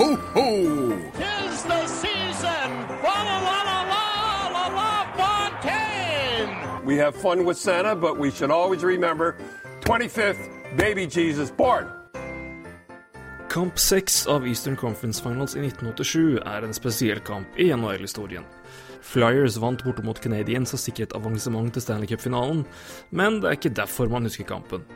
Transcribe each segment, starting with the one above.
ho, ho! Tis the season! Fa la la la la la la Fontaine! We have fun with Santa, but we should always remember 25th, baby Jesus born. Kamp 6 av Eastern Conference Finals i 1987 er en spesiell kamp i NHL-historien. Flyers vant borte mot Canadiens og sikret avansement til Stanley Cup-finalen, men det er ikke derfor man husker kampen.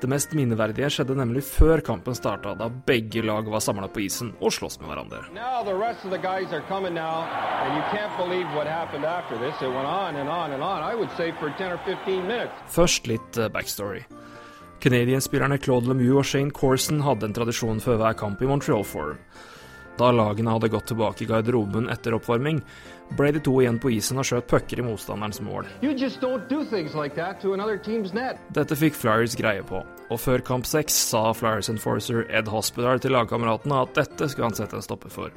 Det mest minneverdige skjedde nemlig før kampen starta, da begge lag var samla på isen og sloss med hverandre. Now the rest of the guys are coming now, and you can't believe what happened after this. It went on and on and on. I would say for 10 or 15 minutes. Først litt eh, backstory. Canadian-spillerne Claude Lemieux og Shane Corson hadde en tradisjon før hver kamp i Montreal Forum. Da lagene hadde gått tilbake i garderoben etter oppvarming, ble de to igjen på isen og skjøt pucker i motstanderens mål. Do like. Dette fikk Flyers greie på, og før kamp seks sa Flyers enforcer Ed Hospital til lagkameratene at dette skulle han sette en stopper for.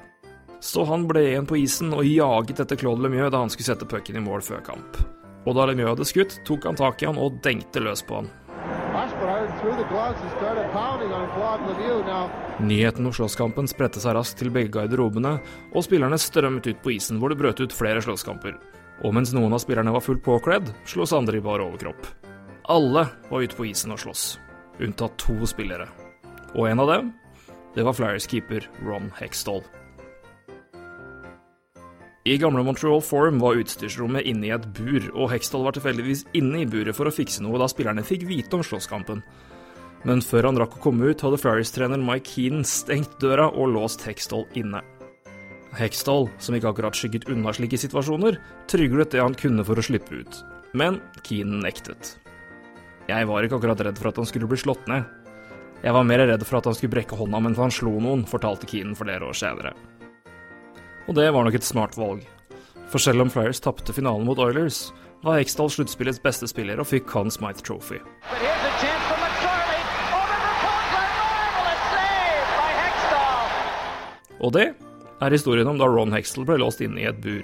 Så han ble igjen på isen og jaget etter Claude Lemieux da han skulle sette pucken i mål før kamp. Og da Lemieux hadde skutt, tok han tak i han og dengte løs på han. Nyheten om slåsskampen spredte seg raskt til begge garderobene, og spillerne strømmet ut på isen hvor det brøt ut flere slåsskamper. Og mens noen av spillerne var fullt påkledd, sloss andre i bar overkropp. Alle var ute på isen og sloss, unntatt to spillere. Og en av dem, det var Flyers keeper Ron Hextall. I gamle Montreal Forum var utstyrsrommet inne i et bur, og Hextall var tilfeldigvis inne i buret for å fikse noe da spillerne fikk vite om slåsskampen. Men før han rakk å komme ut, hadde Flyers-trener Mike Keenan stengt døra og låst Hextall inne. Hextall, som ikke akkurat skygget unna slike situasjoner, tryglet det han kunne for å slippe ut. Men Keenan nektet. Jeg var ikke akkurat redd for at han skulle bli slått ned. Jeg var mer redd for at han skulle brekke hånda mens han slo noen, fortalte Keenan flere år senere. Og det var nok et smart valg. For selv om Flyers tapte finalen mot Oilers, var Hextall sluttspillets beste spiller og fikk Conn Smythe Trophy. Og det er historien om da Ron Hextall ble låst inne i et bur.